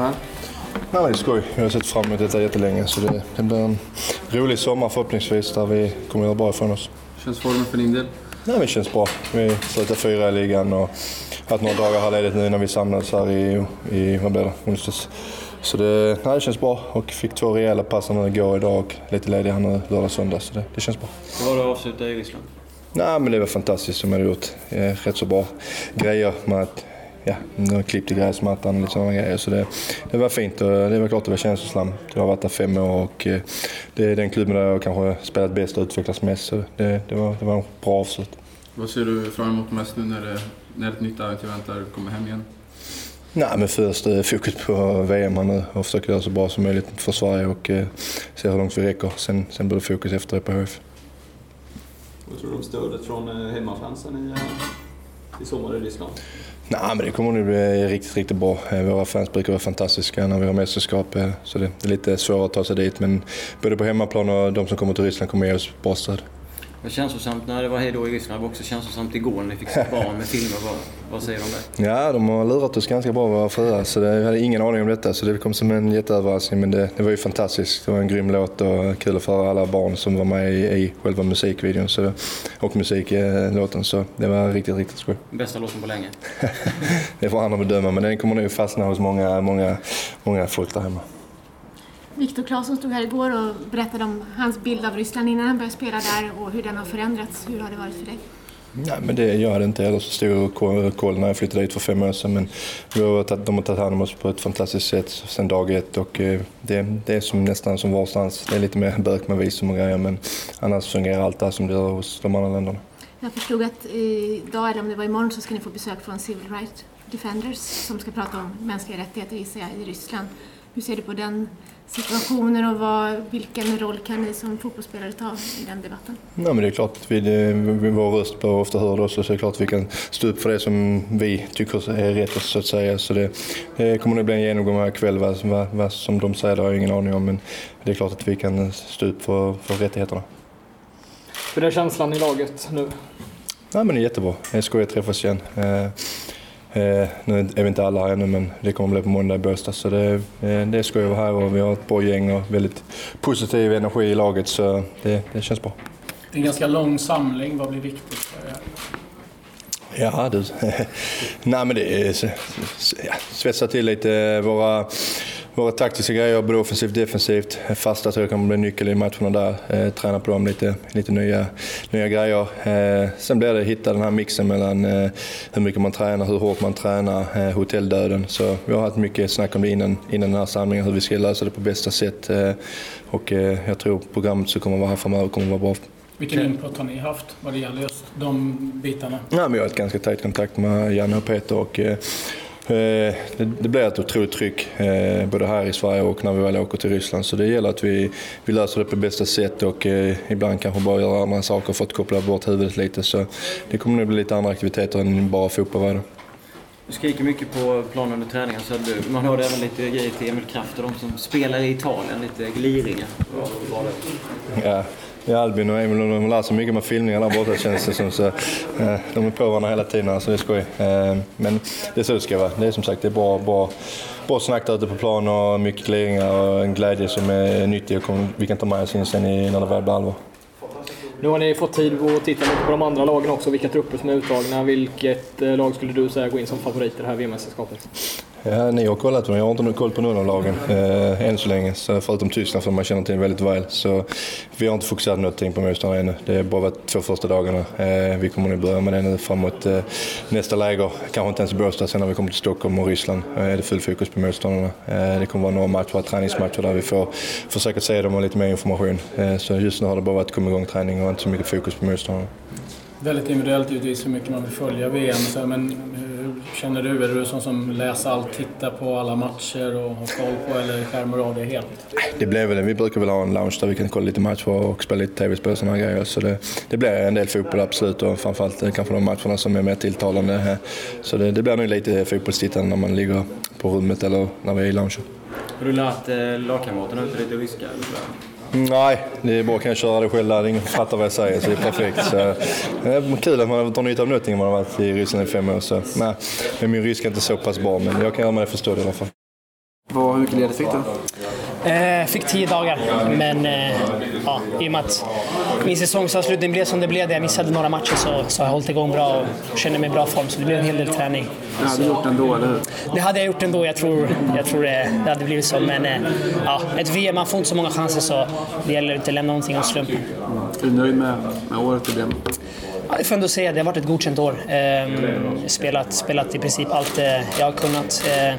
här? Ja, det är skoj. Jag har sett fram emot detta jättelänge så det, det blir en rolig sommar förhoppningsvis där vi kommer att göra bra ifrån oss. Känns formen för din del? Ja, det känns bra. Vi slutar fyra i ligan och haft några dagar här ledigt nu när vi samlades här i, i vad blir det, onsdags. Så det, nej, det känns bra och fick två rejäla pass igår idag och lite ledig här nu lördag söndag så det, det känns bra. Hur var det att avsluta i Ryssland? Nej, men det var fantastiskt som jag hade gjort. Eh, rätt så bra grejer med att ja, de har klippt i gräsmattan och lite sådana grejer. Så det, det var fint och det var klart det var känslosamt. Jag har varit där fem år och eh, det är den klubben där jag kanske spelat bäst och utvecklats mest. Så det, det, var, det var en bra avslut. Vad ser du fram emot mest nu när, det, när ett nytt äventyr väntar kommer hem igen? Nej, men först eh, fokus på VM här nu och försöka göra så bra som möjligt för Sverige och eh, se hur långt vi räcker. Sen, sen blir det fokus efter det på HF. Vad tror du om stödet från hemmafansen i, i sommar i Ryssland? Nej, men det kommer nog bli riktigt, riktigt bra. Eh, våra fans brukar vara fantastiska när vi har mästerskap. Eh, så det det är lite svårare att ta sig dit. Men både på hemmaplan och de som kommer till Ryssland kommer ge oss bra stöd. Var känslosamt när det var hejdå i Ryssland. Var också känslosamt igår när ni fick se barn med filmer. Vad, vad säger du om det? Ja, de har lurat oss ganska bra våra fruar. Så det, jag hade ingen aning om detta. Så det kom som en jätteöverraskning. Men det, det var ju fantastiskt. Det var en grym låt och kul för alla barn som var med i, i själva musikvideon så, och musiklåten. Så det var riktigt, riktigt skoj. Bästa låten på länge. Det får andra bedöma, men den kommer nog fastna hos många, många, många folk där hemma. Viktor Claesson stod här igår och berättade om hans bild av Ryssland innan han började spela där och hur den har förändrats. Hur har det varit för dig? Nej, men det, jag hade inte heller så stor koll- när jag flyttade dit för fem år sedan. Men vi har tagit, de har tagit hand om oss på ett fantastiskt sätt sedan dag ett. Och eh, det, det är som, nästan som varstans. Det är lite mer bök med visum och grejer men annars fungerar allt där som det gör hos de andra länderna. Jag förstod att idag, eller om det var imorgon, så ska ni få besök från Civil Rights Defenders som ska prata om mänskliga rättigheter jag, i Ryssland. Hur ser du på den situationen och vad, vilken roll kan ni som fotbollsspelare ta i den debatten? Nej, men det är klart att vi, vi, vår röst blir ofta hörd också så det är klart att vi kan stå upp för det som vi tycker är rätt så att säga. Så det, det kommer nog bli en genomgång här ikväll. Vad, vad, vad som de säger det har jag ingen aning om men det är klart att vi kan stå upp för, för rättigheterna. Hur är känslan i laget nu? Ja, men det är jättebra. Det är skoj att träffas igen. Eh, nu är vi inte alla här ännu, men det kommer bli på måndag i Båstad. Så det, eh, det skoj att vara här och vi har ett bra gäng och väldigt positiv energi i laget. Så det, det känns bra. Det är en ganska lång samling. Vad blir viktigt för er? Ja du. Nej men det är ja, svetsa till lite våra, våra taktiska grejer, både offensivt och defensivt. Fasta tror jag kommer bli nyckel i matcherna där. Eh, träna på dem lite, lite nya, nya grejer. Eh, sen blir det att hitta den här mixen mellan eh, hur mycket man tränar, hur hårt man tränar, eh, hotelldöden. Så vi har haft mycket snack om det innan, innan den här samlingen, hur vi ska lösa det på bästa sätt. Eh, och eh, jag tror programmet som kommer vara här framöver kommer vara bra. Vilken input har ni haft vad det gäller just de bitarna? Ja, men jag har ett ganska tajt kontakt med Janne och Peter och eh, det, det blir ett otroligt tryck eh, både här i Sverige och när vi väl åker till Ryssland. Så det gäller att vi, vi löser det på bästa sätt och eh, ibland kanske bara göra andra saker för att koppla bort huvudet lite. Så det kommer nog bli lite andra aktiviteter än bara fotboll. var det. Du skriker mycket på planen under träningen. Så du, man hörde även lite grejer till Emil Kraft och de som spelar i Italien. Lite det? Ja, ja, Albin och Emil de lär sig mycket med filmningar där borta känns det som. Så, eh, de är på varandra hela tiden så det är skoj. Eh, men det är så det ska vara. Det är som sagt det är bra, bra, bra snack där ute på plan och mycket gliringar och en glädje som är nyttig och kommer, vi kan ta med oss in sen i, när det väl blir allvar. Nu har ni fått tid att titta lite på de andra lagen också, vilka trupper som är uttagna. Vilket eh, lag skulle du säga går in som favorit i det här VM-mästerskapet? Ja, ni har kollat men jag har inte koll på någon av lagen eh, än så länge. Så förutom Tyskland som man känner till väldigt väl. Så vi har inte fokuserat någonting på motståndarna ännu. Det har bara varit två första dagarna. Eh, vi kommer nog börja med det nu framåt eh, nästa läger. Kanske inte ens i Båstad. Sen när vi kommer till Stockholm och Ryssland eh, är det full fokus på motståndarna. Eh, det kommer vara några matcher, träningsmatcher där vi får försöka se dem och lite mer information. Eh, så just nu har det bara varit komma igång träning och inte så mycket fokus på motståndarna. Väldigt individuellt givetvis hur mycket man vill följa VM. Så, men eh, känner du? Är du sån som läser allt, tittar på alla matcher och har koll på eller skärmar av det helt? Det blev väl, vi brukar väl ha en lounge där vi kan kolla lite matcher och spela lite tv-spel och sådana grejer. Så det, det blir en del fotboll absolut och framförallt eh, kanske de matcherna som är mer tilltalande. eh. Så det, det blir nog lite fotbollstittande när man ligger på rummet eller när vi är i loungen. Har du lärt eh, lagkamraterna ut lite ryska? Eller? Nej, det är bara att köra det själv där. Ingen fattar vad jag säger så det är perfekt. Så, det är kul att man tar nytta av någonting man har varit i Ryssland i fem år. Så, nej, men min ryska är inte så pass bra men jag kan göra mig förstådd i alla fall. Vad, hur mycket ledigt fick du? Eh, fick tio dagar, men eh, ja, i och med att min säsongsavslutning blev som det blev, där jag missade några matcher, så, så har jag hållit igång bra och känner mig i bra form. Så det blev en hel del träning. Det hade du gjort ändå, eller hur? Det hade jag gjort ändå. Jag tror, jag tror det, det hade blivit så. Men eh, ja, ett VM, man får inte så många chanser så det gäller att inte lämna någonting åt slumpen. Är du nöjd med, med året i VM? Ja, jag får ändå säga att det har varit ett godkänt år. Eh, spelat, spelat i princip allt eh, jag har kunnat. Eh,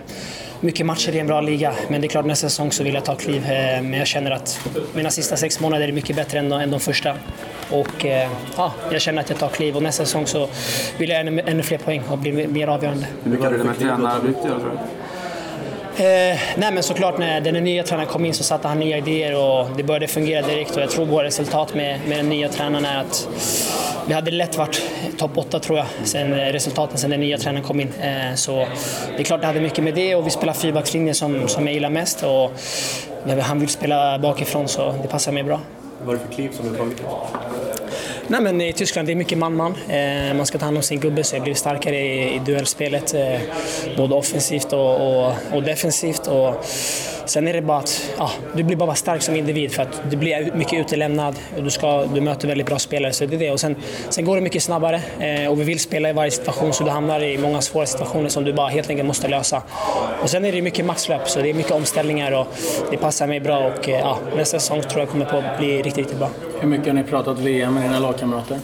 mycket matcher i en bra liga, men det är klart nästa säsong så vill jag ta kliv. Eh, men jag känner att mina sista sex månader är mycket bättre än de, än de första. Och eh, ja, jag känner att jag tar kliv och nästa säsong så vill jag ännu, ännu fler poäng och bli mer avgörande. Hur mycket har du med tränarbyte att göra, tror du? Eh, nej men såklart när den nya tränaren kom in så satte han nya idéer och det började fungera direkt och jag tror våra resultat med, med den nya tränaren är att vi hade lätt varit topp 8 tror jag, sen eh, resultaten sen den nya tränaren kom in. Eh, så det är klart det hade mycket med det och vi spelar fyrbackslinjen som, som jag gillar mest och han vill spela bakifrån så det passar mig bra. Vad är det för kliv som du tagit? Nej, men I Tyskland det är mycket man-man. Eh, man ska ta hand om sin gubbe så jag blir starkare i, i duellspelet. Eh, både offensivt och, och, och, defensivt. Och sen är det bara att ja, du blir bara stark som individ för att du blir mycket utelämnad och du, ska, du möter väldigt bra spelare. Så det är det. Och sen, sen går det mycket snabbare eh, och vi vill spela i varje situation så du hamnar i många svåra situationer som du bara helt enkelt måste lösa. Och sen är det mycket maxlöp så det är mycket omställningar och det passar mig bra och eh, ja, nästa säsong tror jag kommer på att bli riktigt, riktigt bra. Hur mycket har ni pratat VM med dina lagkamrater?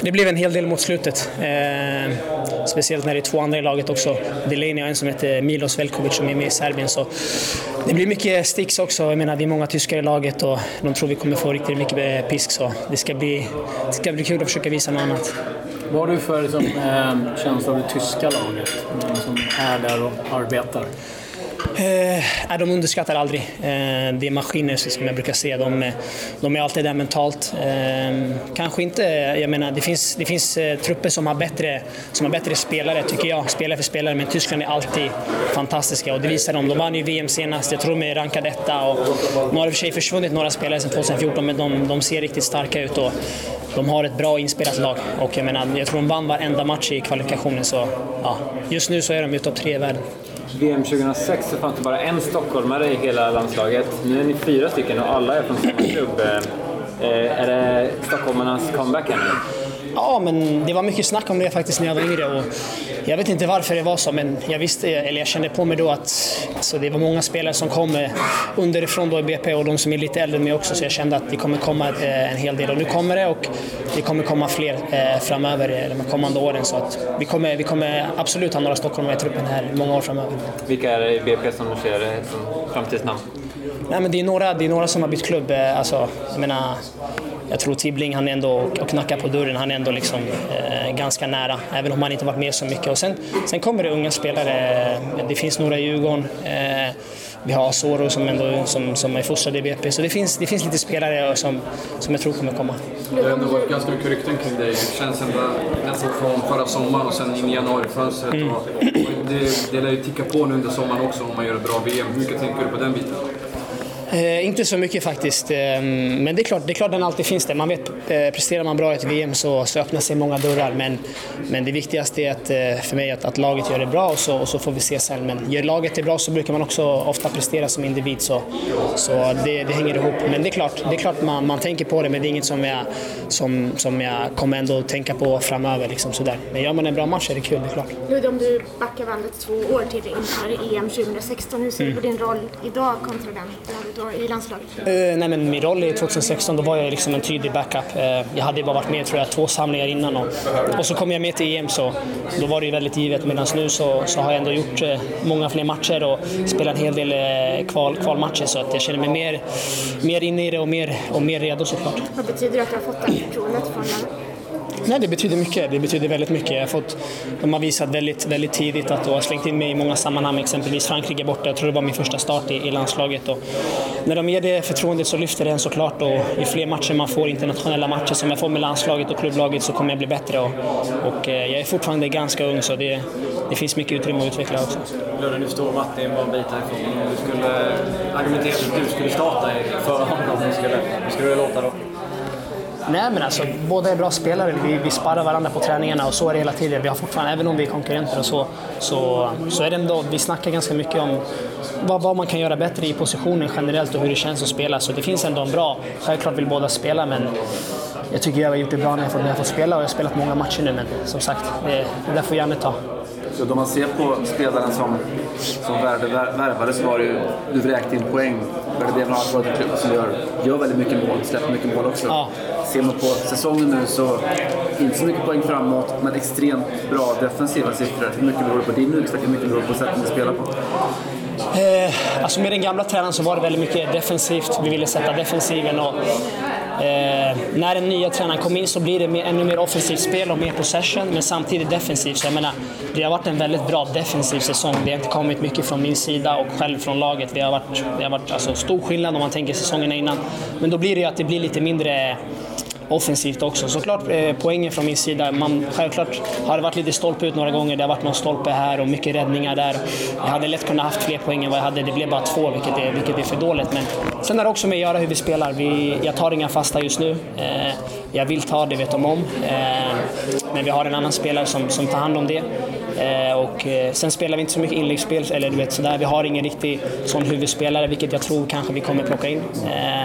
Det blev en hel del mot slutet. Speciellt när det är två andra i laget också. Delaney och en som heter Milos Velkovic som är med i Serbien. Så det blir mycket sticks också. Jag menar, vi är många tyskar i laget och de tror vi kommer få riktigt mycket eh, pisk. Så det ska bli, det ska bli kul att försöka visa något annat. Vad har du för liksom, eh, känsla av det tyska laget? De som är där och arbetar? Eh, de underskattar aldrig. Eh, det är maskiner som jag brukar säga. De, de är alltid där mentalt. Eh, kanske inte, jag menar det finns, det finns eh, trupper som har, bättre, som har bättre spelare tycker jag, spelare för spelare, men Tyskland är alltid fantastiska och det visar de. De vann ju VM senast, jag tror de är rankade etta och nu har i och för sig försvunnit några spelare sedan 2014 men de, de ser riktigt starka ut och de har ett bra inspelat lag och jag menar, jag tror de vann varenda match i kvalifikationen så ja, just nu så är de ju topp tre i världen. VM 2006 så fanns det bara en stockholmare i hela landslaget. Nu är ni fyra stycken och alla är från samma klubb. Eh, är det stockholmarnas comeback här nu? Ja, men det var mycket snack om det faktiskt när jag var yngre. Och jag vet inte varför det var så, men jag visste, eller jag kände på mig då att alltså, det var många spelare som kom underifrån då i BP och de som är lite äldre än mig också, så jag kände att det kommer komma en hel del. Och nu kommer det och det kommer komma fler eh, framöver de kommande åren. Så att vi, kommer, vi kommer absolut ha några stockholmare i truppen här många år framöver. Vilka är det i BP som du ser som framtidsnamn? Nej, men det, är några, det är några som har bytt klubb. Alltså, jag menar, jag tror Tibbling, han är ändå och knackar på dörren, han är ändå liksom, eh, ganska nära, även om han inte varit med så mycket. Och sen, sen kommer det unga spelare, det finns några i Djurgården, eh, vi har Asoro som, ändå, som, som är fostrad i BP, så det finns, det finns lite spelare som, som jag tror kommer komma. Det har ändå varit ganska mycket rykten kring dig. Det känns ändå nästan från förra sommaren och sen in i januarifönstret. Mm. Det, det lär ju ticka på nu under sommaren också om man gör ett bra VM. Hur mycket tänker du på den biten? Eh, inte så mycket faktiskt, eh, men det är klart, det är klart den alltid finns där. Man vet, eh, presterar man bra i ett VM så, så öppnar sig många dörrar. Men, men det viktigaste är att, eh, för mig att, att laget gör det bra och så, och så får vi se sen. Men gör laget det bra så brukar man också ofta prestera som individ så, så det, det hänger ihop. Men det är klart, det är klart man, man tänker på det men det är inget som jag, som, som jag kommer ändå tänka på framöver. Liksom sådär. Men gör man en bra match är det kul, det är klart. Ludde, om du backar bandet två år till inför EM 2016, hur ser du på din roll idag kontra den du hade då i landslaget? Uh, nej, men min roll i 2016 då var jag liksom en tydlig backup. Uh, jag hade bara varit med tror jag, två samlingar innan och, och så kom jag med till EM så då var det ju väldigt givet. Medan nu så, så har jag ändå gjort uh, många fler matcher och spelat en hel del kval, kvalmatcher så att jag känner mig mer, mer inne i det och mer, och mer redo såklart. Vad betyder det att du har fått det här förtroendet från Nej, det betyder mycket. Det betyder väldigt mycket. Jag har fått, de har visat väldigt, väldigt tidigt att de har slängt in mig i många sammanhang, exempelvis Frankrike borta. Jag tror det var min första start i, i landslaget. Och när de ger det förtroendet så lyfter det en såklart och ju fler matcher man får, internationella matcher som jag får med landslaget och klubblaget så kommer jag bli bättre. Och, och eh, jag är fortfarande ganska ung så det, det finns mycket utrymme att utveckla också. Ludde, nu står Martin bara en bit härifrån. Om du skulle argumentera för att du skulle starta för honom, hur skulle, hur skulle det låta då? Nej men alltså, båda är bra spelare. Vi, vi sparrar varandra på träningarna och så är det hela tiden. Vi har fortfarande, även om vi är konkurrenter och så, så, så är det ändå, vi snackar ganska mycket om vad, vad man kan göra bättre i positionen generellt och hur det känns att spela. Så det finns ändå en bra, självklart vill båda spela men jag tycker jag har gjort det bra när jag, fått, när jag fått spela och jag har spelat många matcher nu men som sagt, det, det där får Janne ta. Så då man ser på spelaren som, som värde, vär, värvade så har du, du vräkt in poäng. Bremen har varit en klubb som gör, gör väldigt mycket mål, släpper mycket mål också. Ja. Ser man på säsongen nu så inte så mycket poäng framåt, men extremt bra defensiva siffror. Hur mycket beror det på din utveckling? Hur mycket beror det på sättet du spelar på? Eh, alltså med den gamla tränaren så var det väldigt mycket defensivt. Vi ville sätta defensiven och eh, när den nya tränaren kom in så blir det mer, ännu mer offensivt spel och mer possession, men samtidigt defensivt. Så jag menar, det har varit en väldigt bra defensiv säsong. Det har inte kommit mycket från min sida och själv från laget. Det har varit, det har varit alltså, stor skillnad om man tänker säsongerna innan. Men då blir det ju att det blir lite mindre offensivt också. Såklart eh, poängen från min sida. Man, självklart har det varit lite stolpe ut några gånger. Det har varit någon stolpe här och mycket räddningar där. Jag hade lätt kunnat haft fler poäng än vad jag hade. Det blev bara två, vilket är, vilket är för dåligt. Men sen har det också med att göra hur vi spelar. Vi, jag tar inga fasta just nu. Eh, jag vill ta det, vet de om. Eh, men vi har en annan spelare som, som tar hand om det. Eh, och eh, sen spelar vi inte så mycket inläggsspel, eller du vet sådär. Vi har ingen riktig sån huvudspelare, vilket jag tror kanske vi kommer plocka in. Eh,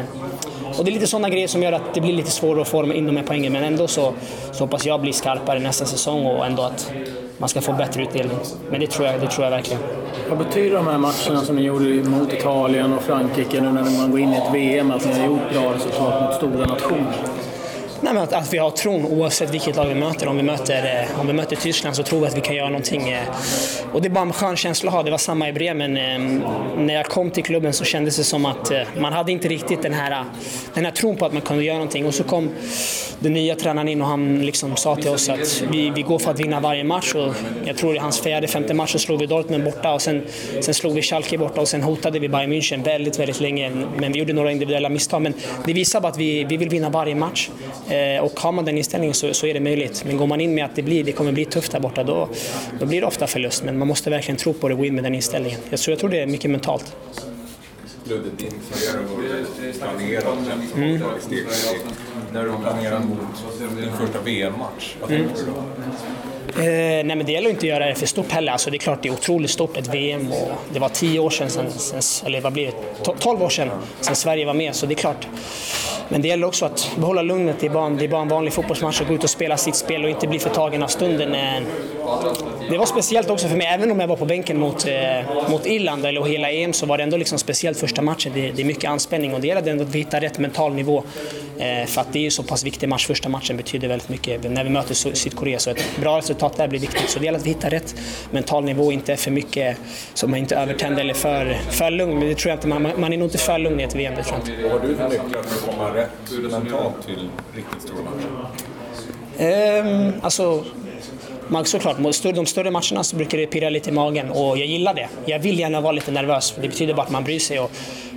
och det är lite sådana grejer som gör att det blir lite svårare att få in de här poängen, men ändå så, så hoppas jag bli skarpare nästa säsong och ändå att man ska få bättre utdelning. Men det tror jag, det tror jag verkligen. Vad betyder de här matcherna som ni gjorde mot Italien och Frankrike nu när man går in i ett VM, att ni har gjort bra resultat mot stora nationer? Nej, men att, att vi har tron oavsett vilket lag vi möter. Om vi möter, eh, om vi möter Tyskland så tror vi att vi kan göra någonting. Eh, och det är bara en skön känsla att ha. Det var samma i Bremen. Eh, när jag kom till klubben så kändes det som att eh, man hade inte riktigt den här, den här tron på att man kunde göra någonting. Och så kom den nya tränaren in och han liksom sa till oss att vi, vi går för att vinna varje match. Och jag tror i hans fjärde, femte match så slog vi Dortmund borta och sen, sen slog vi Schalke borta och sen hotade vi Bayern München väldigt, väldigt länge. Men vi gjorde några individuella misstag. Men det visar bara att vi, vi vill vinna varje match. Eh, och har man den inställningen så, så är det möjligt. Men går man in med att det, blir, det kommer bli tufft där borta, då, då blir det ofta förlust. Men man måste verkligen tro på det och gå in med den inställningen. Jag tror, jag tror det är mycket mentalt. Ludde, din mm. steg för steg. När du planerar mot din första VM-match, vad tänker du då? Eh, nej men det gäller inte att göra det för stort heller. Alltså det är klart det är otroligt stort, ett VM. Och det var tio år sedan, sen, sen, eller vad blir det, tolv år sedan, sedan Sverige var med. Så det är klart. Men det gäller också att behålla lugnet. Det är bara, det är bara en vanlig fotbollsmatch att gå ut och spela sitt spel och inte bli förtagen av stunden. Eh, det var speciellt också för mig, även om jag var på bänken mot, eh, mot Irland eller hela EM så var det ändå liksom speciellt första matchen. Det, det är mycket anspänning och det gäller ändå att hitta rätt mental nivå. Eh, för att det är ju så pass viktig match. Första matchen betyder väldigt mycket. När vi möter Sydkorea så ett bra resultat där blir viktigt. Så det gäller att vi hittar rätt mental nivå, inte för mycket så man inte övertänder eller för, för lugn. Men det tror jag inte, man, man är nog inte för lugn i ett VM, det tror jag inte. Vad har du för nycklar för att komma rätt mentalt till riktigt stora matcher? Um, alltså, man, såklart, de större matcherna så brukar det pirra lite i magen och jag gillar det. Jag vill gärna vara lite nervös, för det betyder bara att man bryr sig och,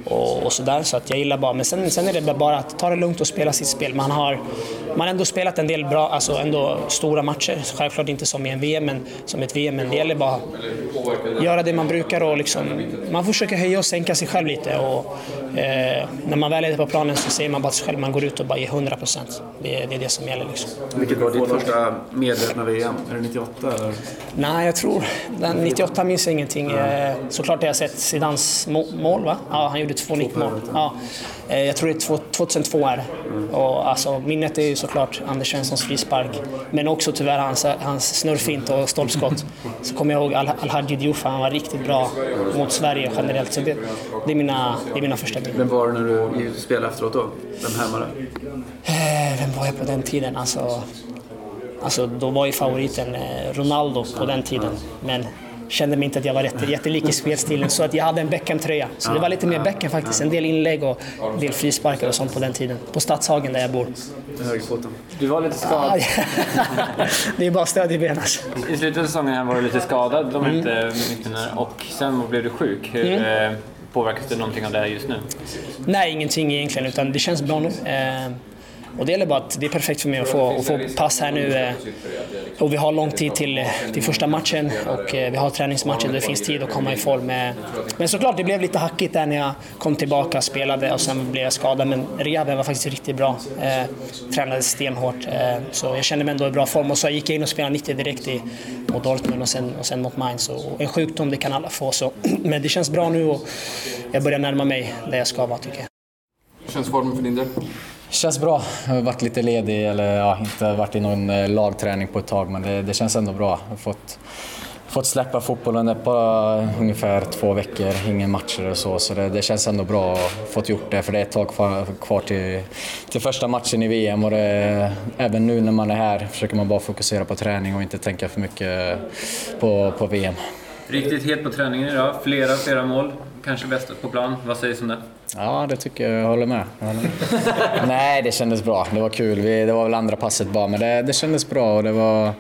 och, och sådär. Så att jag gillar bara, men sen, sen är det bara att ta det lugnt och spela sitt spel. Man har, man har ändå spelat en del bra, alltså ändå stora matcher. Självklart inte som i en VM, men som ett VM, men det gäller bara att göra det man brukar och liksom, man försöker höja och sänka sig själv lite. Och, eh, när man väl är på planen så ser man bara sig själv, man går ut och bara ger 100 procent. Det, det, är det som gäller. Liksom. Vilket var ditt första medvetna VM? Är det 98 eller? Nej, jag tror... Den 98 minns jag ingenting. Mm. Såklart har jag sett Zidans mål, va? Ja, han gjorde två nickmål. Ja. Jag tror det är 2002 är mm. och alltså, Minnet är ju såklart Anders Svenssons frispark, men också tyvärr hans, hans snurrfint och stolpskott. Så kommer jag ihåg Al-Hadji Diouf, han var riktigt bra mot Sverige generellt. Så det, det, är, mina, det är mina första bilder. Vem var det när du spelade efteråt då? Vem härmade? Vem var jag på den tiden? Alltså, Alltså, då var ju favoriten eh, Ronaldo på den tiden. Men kände mig inte att jag var rätt, jättelik i spelstilen så att jag hade en Beckham-tröja. Så det var lite mer Beckham faktiskt. En del inlägg och en del frisparkar och sånt på den tiden. På Stadshagen där jag bor. Högerfoten. Du var lite skadad. det är bara stöd i benen. I slutet av säsongen var du lite skadad de mm. inte och sen blev du sjuk. Hur, mm. Påverkas du någonting av det just nu? Nej, ingenting egentligen utan det känns bra nu. Och det gäller bara att det är perfekt för mig att få, att få pass här nu. Eh, och vi har lång tid till, eh, till första matchen och eh, vi har träningsmatcher där det finns tid att komma i form. Men såklart, det blev lite hackigt där när jag kom tillbaka, och spelade och sen blev jag skadad. Men rehaben var faktiskt riktigt bra. Eh, tränade stenhårt. Eh, så jag kände mig ändå i bra form och så gick jag in och spelade 90 direkt i, mot Dortmund och sen, och sen mot Mainz. Och en sjukdom, det kan alla få. Så. Men det känns bra nu och jag börjar närma mig där jag ska vara tycker jag. Hur känns formen för din del? Känns bra. Jag har varit lite ledig, eller ja, inte varit i någon eh, lagträning på ett tag, men det, det känns ändå bra. Jag har fått, fått släppa fotbollen på ungefär två veckor, inga matcher och så, så det, det känns ändå bra att ha fått gjort det, för det är ett tag kvar, kvar till, till första matchen i VM och det, även nu när man är här försöker man bara fokusera på träning och inte tänka för mycket på, på VM. Riktigt het på träningen idag. Flera, flera mål. Kanske bäst på plan. Vad sägs om det? Ja, det tycker jag. Jag håller med. Jag håller med. Nej, det kändes bra. Det var kul. Vi, det var väl andra passet bara, men det, det kändes bra. Och det var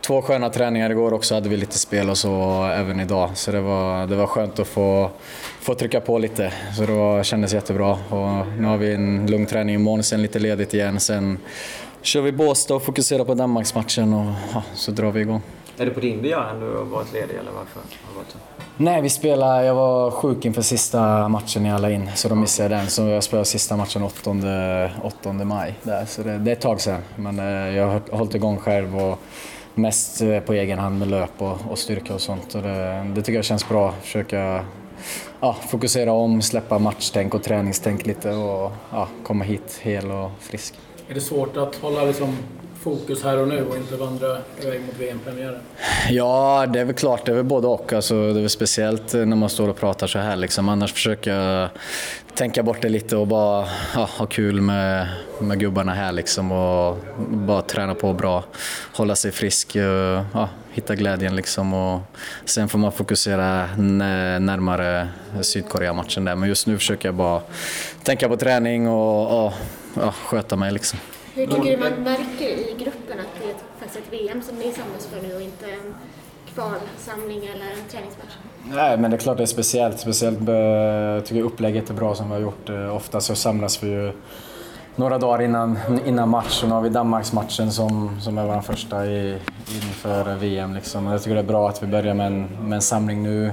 två sköna träningar igår också. hade vi lite spel och så även idag. Så det var, det var skönt att få, få trycka på lite. Så det var, kändes jättebra. Och nu har vi en lugn träning imorgon, sen lite ledigt igen. Sen kör vi Båstad och fokuserar på Danmarksmatchen och ja, så drar vi igång. Är det på din begäran du har varit ledig eller varför har varit så? Nej, vi spelade, jag var sjuk inför sista matchen i alla in, så då missade jag den. Så jag spelade sista matchen 8, 8 maj. Där. Så det, det är ett tag sedan, men eh, jag har hållit igång själv och mest eh, på egen hand med löp och, och styrka och sånt. Och det, det tycker jag känns bra. Försöka ja, fokusera om, släppa matchtänk och träningstänk lite och ja, komma hit hel och frisk. Är det svårt att hålla liksom fokus här och nu och inte vandra iväg mot VM-premiären? Ja, det är väl klart. Det är väl både och. Alltså, det är väl speciellt när man står och pratar så här. Liksom. Annars försöker jag tänka bort det lite och bara ja, ha kul med, med gubbarna här liksom. Och bara träna på bra, hålla sig frisk, eh, ja, hitta glädjen liksom. Och sen får man fokusera närmare Sydkorea-matchen där. Men just nu försöker jag bara tänka på träning och, och ja, sköta mig liksom. Hur tycker du man märker i gruppen att det är faktiskt ett VM som ni samlas för nu och inte en kvalsamling eller en träningsmatch? Nej, men det är klart det är speciellt. Speciellt eh, jag tycker jag upplägget är bra som vi har gjort. Eh, ofta så samlas vi ju några dagar innan, innan match och nu har vi Danmarksmatchen som, som är vår första i, inför VM. Liksom. Jag tycker det är bra att vi börjar med en, med en samling nu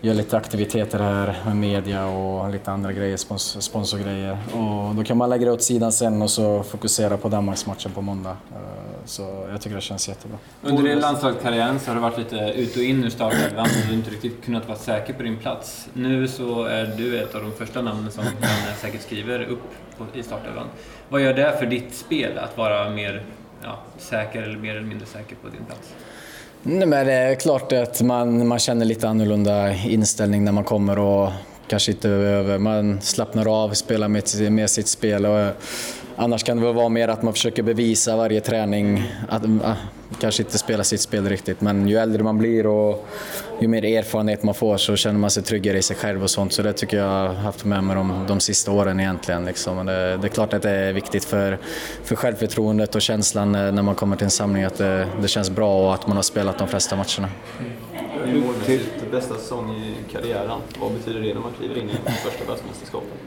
gör lite aktiviteter här med media och lite andra grejer, spons sponsorgrejer. Och då kan man lägga det åt sidan sen och så fokusera på Danmarksmatchen på måndag. Eh, så jag tycker det känns jättebra. Under din landslagskarriär så har du varit lite ut och in ur startelvan och du inte riktigt kunnat vara säker på din plats. Nu så är du ett av de första namnen som man säkert skriver upp i startelvan. Vad gör det för ditt spel att vara mer ja, säker eller mer eller mindre säker på din plats? Nej, men det är klart att man, man känner lite annorlunda inställning när man kommer och kanske inte över. Man slappnar av, spelar med, med sitt spel. Och, annars kan det väl vara mer att man försöker bevisa varje träning att äh, kanske inte spela sitt spel riktigt. Men ju äldre man blir och ju mer erfarenhet man får så känner man sig tryggare i sig själv och sånt. Så det tycker jag har haft med mig de, de sista åren egentligen. Liksom. Det, det, är klart att det är viktigt för, för självförtroendet och känslan när man kommer till en samling att det, det känns bra och att man har spelat de flesta matcherna. Mm. Till bästa säsong i karriären. Vad betyder det när man kliver in i första världsmästerskapet?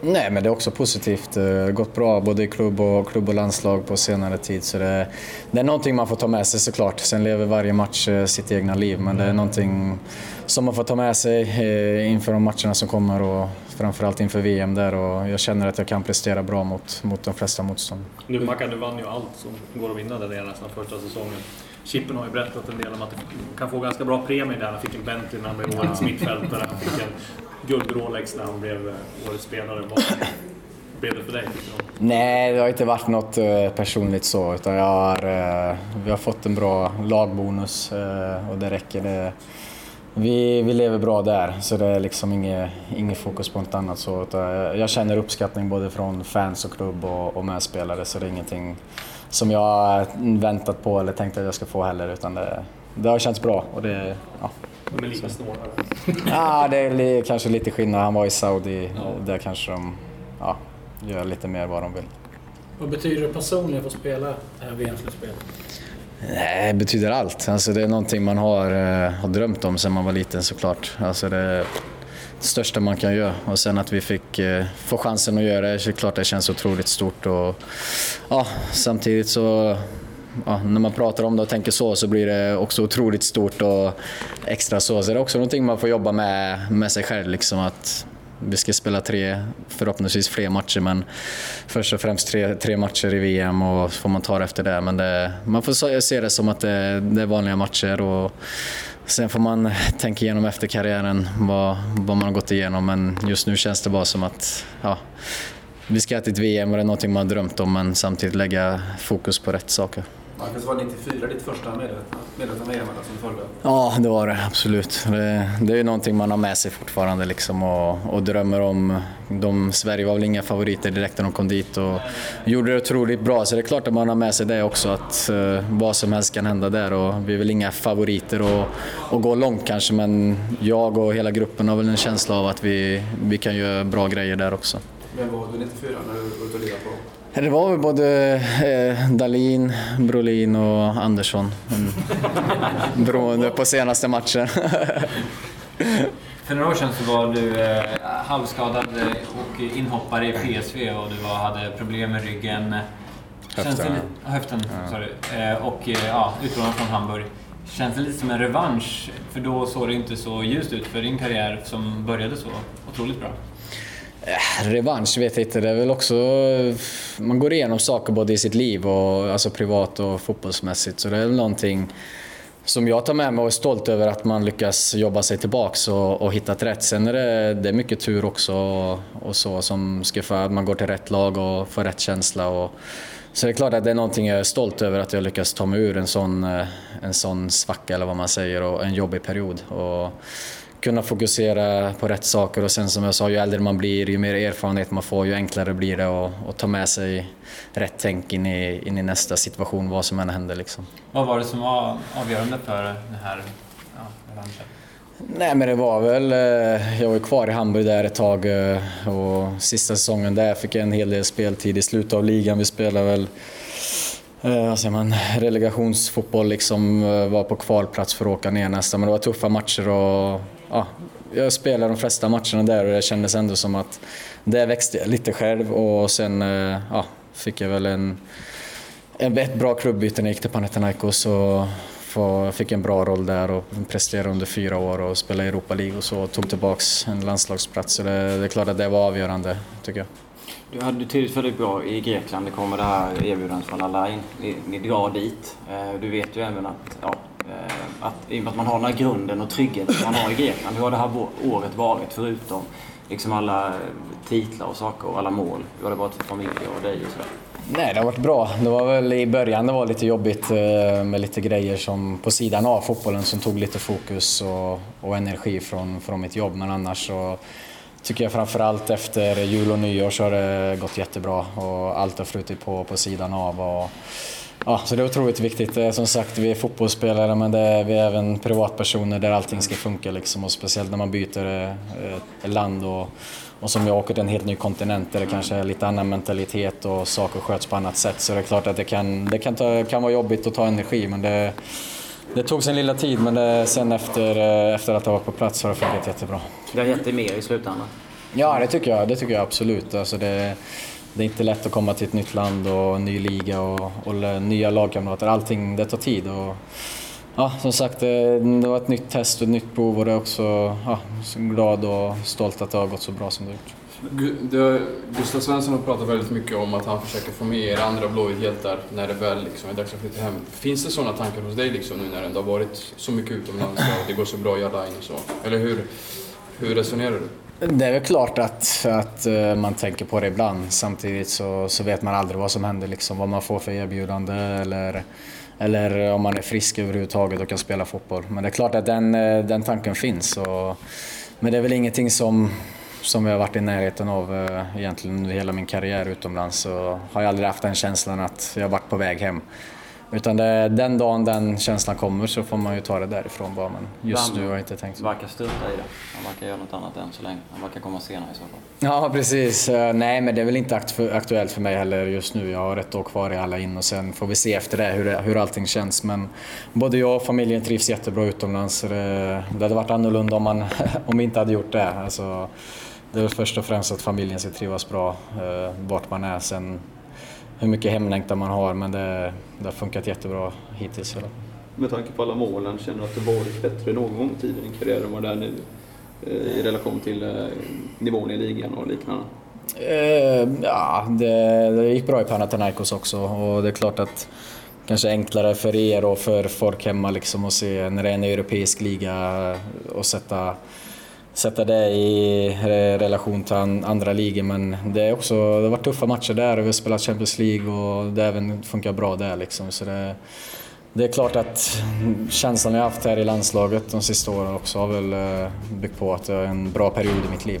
Nej, men det är också positivt. Det har gått bra både i klubb och, klubb och landslag på senare tid. Så det, det är någonting man får ta med sig såklart. Sen lever varje match eh, sitt egna liv, men det är någonting som man får ta med sig eh, inför de matcherna som kommer och framförallt inför VM där. Och jag känner att jag kan prestera bra mot, mot de flesta motstånd. Du Mackan, du vann ju allt som går att vinna där nere nästan första säsongen. Chippen har ju berättat en del om att du kan få ganska bra premie där. Han fick en Bentley när han blev årets mittfältare. Han fick en guld-Rolex när han blev årets spelare. Vad blev det för dig? Nej, det har inte varit något eh, personligt så. Utan jag har, eh, vi har fått en bra lagbonus eh, och det räcker. Det, vi, vi lever bra där, så det är liksom inget, inget fokus på något annat. Så, jag känner uppskattning både från fans och klubb och, och medspelare, så det är ingenting som jag väntat på eller tänkt att jag ska få heller. Utan det, det har känts bra. Och det, ja. De är lika snåla? Ja, det är kanske lite skillnad. Han var i Saudi, ja. där kanske de ja, gör lite mer vad de vill. Vad betyder det personligen för att spela det här VM-slutspelet? Det betyder allt. Alltså det är någonting man har, eh, har drömt om sedan man var liten såklart. Alltså det, största man kan göra. Och sen att vi fick eh, få chansen att göra det, så är det klart det känns otroligt stort. Och, ja, samtidigt så Ja, när man pratar om det och tänker så så blir det också otroligt stort och extra så. Så det är också någonting man får jobba med, med sig själv. Liksom att vi ska spela tre, förhoppningsvis fler matcher, men först och främst tre, tre matcher i VM och så får man ta det efter det. Men det, man får se det som att det, det är vanliga matcher och sen får man tänka igenom efter karriären vad, vad man har gått igenom. Men just nu känns det bara som att ja, vi ska till ett VM och det är någonting man har drömt om, men samtidigt lägga fokus på rätt saker. Marcus, var 94 ditt första medvetna VM som följde? Ja, det var det absolut. Det, det är ju någonting man har med sig fortfarande liksom och, och drömmer om. De, Sverige var väl inga favoriter direkt när de kom dit och gjorde det otroligt bra. Så det är klart att man har med sig det också, att uh, vad som helst kan hända där. Och vi är väl inga favoriter och, och gå långt kanske, men jag och hela gruppen har väl en känsla av att vi, vi kan göra bra grejer där också. Vem var du 94 när du var ute och på? Det var väl både eh, Dalin, Brolin och Andersson. Beroende på senaste matchen. För några år sedan så var du eh, halvskadad och inhoppare i PSV och du var, hade problem med ryggen. Känns Höften. det höften, Ja. sorry. Eh, och eh, ja, utlånad från Hamburg. Känns det lite som en revansch? För då såg det inte så ljust ut för din karriär som började så otroligt bra. Eh, Revansch vet jag inte. Det är väl också... Eh, man går igenom saker både i sitt liv, och, alltså privat och fotbollsmässigt. Så det är väl någonting som jag tar med mig och är stolt över att man lyckas jobba sig tillbaks och, och hittat rätt. Sen är det, det är mycket tur också och, och så som ska för att man går till rätt lag och får rätt känsla. Och, så det är klart att det är någonting jag är stolt över att jag lyckas ta mig ur en sån, eh, en sån svacka eller vad man säger och en jobbig period. Och kunna fokusera på rätt saker och sen som jag sa, ju äldre man blir, ju mer erfarenhet man får, ju enklare blir det att ta med sig rätt tänk in i, in i nästa situation, vad som än händer. Liksom. Vad var det som var avgörande för den här ja? Nej men det var väl, eh, jag var kvar i Hamburg där ett tag eh, och sista säsongen där fick jag en hel del speltid i slutet av ligan. Vi spelade väl eh, vad säger man, relegationsfotboll, liksom, var på kvalplats för att åka ner nästan. Men det var tuffa matcher och ja, jag spelade de flesta matcherna där och det kändes ändå som att där växte jag lite själv och sen eh, ja, fick jag väl en, en, ett bra klubbyte när jag gick till Panathinaikos och fick en bra roll där och presterade under fyra år och spelade i Europa League och så och tog tillbaks en landslagsplats. Så det, det är klart att det var avgörande, tycker jag. Du hade det trivts väldigt bra i Grekland. Det kommer det här erbjudandet från Alain. Ni, ni drar dit. Eh, du vet ju även att, ja, eh, att i och med att man har den här grunden och tryggheten man har i Grekland. Hur har det här året varit förutom liksom alla eh, titlar och saker och alla mål? Hur har det varit för familj och dig och sådär? Nej, det har varit bra. Det var väl i början det var lite jobbigt eh, med lite grejer som på sidan av fotbollen som tog lite fokus och, och energi från, från mitt jobb. Men annars så tycker jag framförallt efter jul och nyår så har det gått jättebra och allt har flutit på på sidan av. Och, ja, så det är otroligt viktigt. Som sagt, vi är fotbollsspelare men det är, vi är även privatpersoner där allting ska funka. Liksom, och speciellt när man byter eh, land och, och som jag åker till en helt ny kontinent där det kanske är lite annan mentalitet och saker sköts på annat sätt. Så det är klart att det kan, det kan, ta, kan vara jobbigt att ta energi men det, det tog sin lilla tid men det, sen efter, eh, efter att ha varit på plats har det funkat jättebra. Det har gett dig mer i slutändan? Ja, det tycker jag, det tycker jag absolut. Alltså det, det är inte lätt att komma till ett nytt land och en ny liga och, och nya lagkamrater. Allting, det tar tid. Och, ja, som sagt, det, det var ett nytt test och ett nytt prov och det är också ja, så glad och stolt att det har gått så bra som det har gjort. Gustav Svensson har pratat väldigt mycket om att han försöker få med er andra Blåvitt-hjältar när det väl liksom är dags att flytta hem. Finns det sådana tankar hos dig liksom, nu när det ändå har varit så mycket utomlands och det går så bra i Alain och så? Eller hur, hur resonerar du? Det är väl klart att, att eh, man tänker på det ibland. Samtidigt så, så vet man aldrig vad som händer, liksom, vad man får för erbjudande eller, eller om man är frisk överhuvudtaget och kan spela fotboll. Men det är klart att den, eh, den tanken finns. Och, men det är väl ingenting som, som jag har varit i närheten av eh, egentligen under hela min karriär utomlands. Så har jag aldrig haft den känslan att jag har varit på väg hem. Utan det, den dagen den känslan kommer så får man ju ta det därifrån bara. Men just nu har jag inte tänkt så. verkar strunta i det. Han verkar göra något annat än så länge. Han verkar komma senare i så fall. Ja, precis. Eh, Nej, men det är väl inte akt- aktuellt för mig heller just nu. Jag har ett år kvar i alla in och sen får vi se efter det hur, det- hur allting känns. Men både jag och familjen trivs jättebra utomlands. Det, det hade varit annorlunda om, man, om vi inte hade gjort det. Alltså, det är väl först och främst att familjen ska trivas bra eh, vart man är. Sen hur mycket hemlängtan man har, men det, det har funkat jättebra hittills. Med tanke på alla målen, känner du att du varit bättre någon gång i tiden i karriären än vad det är nu? eh, I relation till eh, nivån i ligan och liknande. Eh, ja, det, det gick bra i Panathinaikos också och det är klart att kanske enklare för er och för folk hemma liksom att se när det är en europeisk liga och sätta, sätta det i relation till andra ligor. Men det, är också, det har varit tuffa matcher där och vi har spelat Champions League och det har även funkat bra där. Liksom. Så det, det är klart att känslan jag haft här i landslaget de sista åren också har väl eh, byggt på att det är en bra period i mitt liv.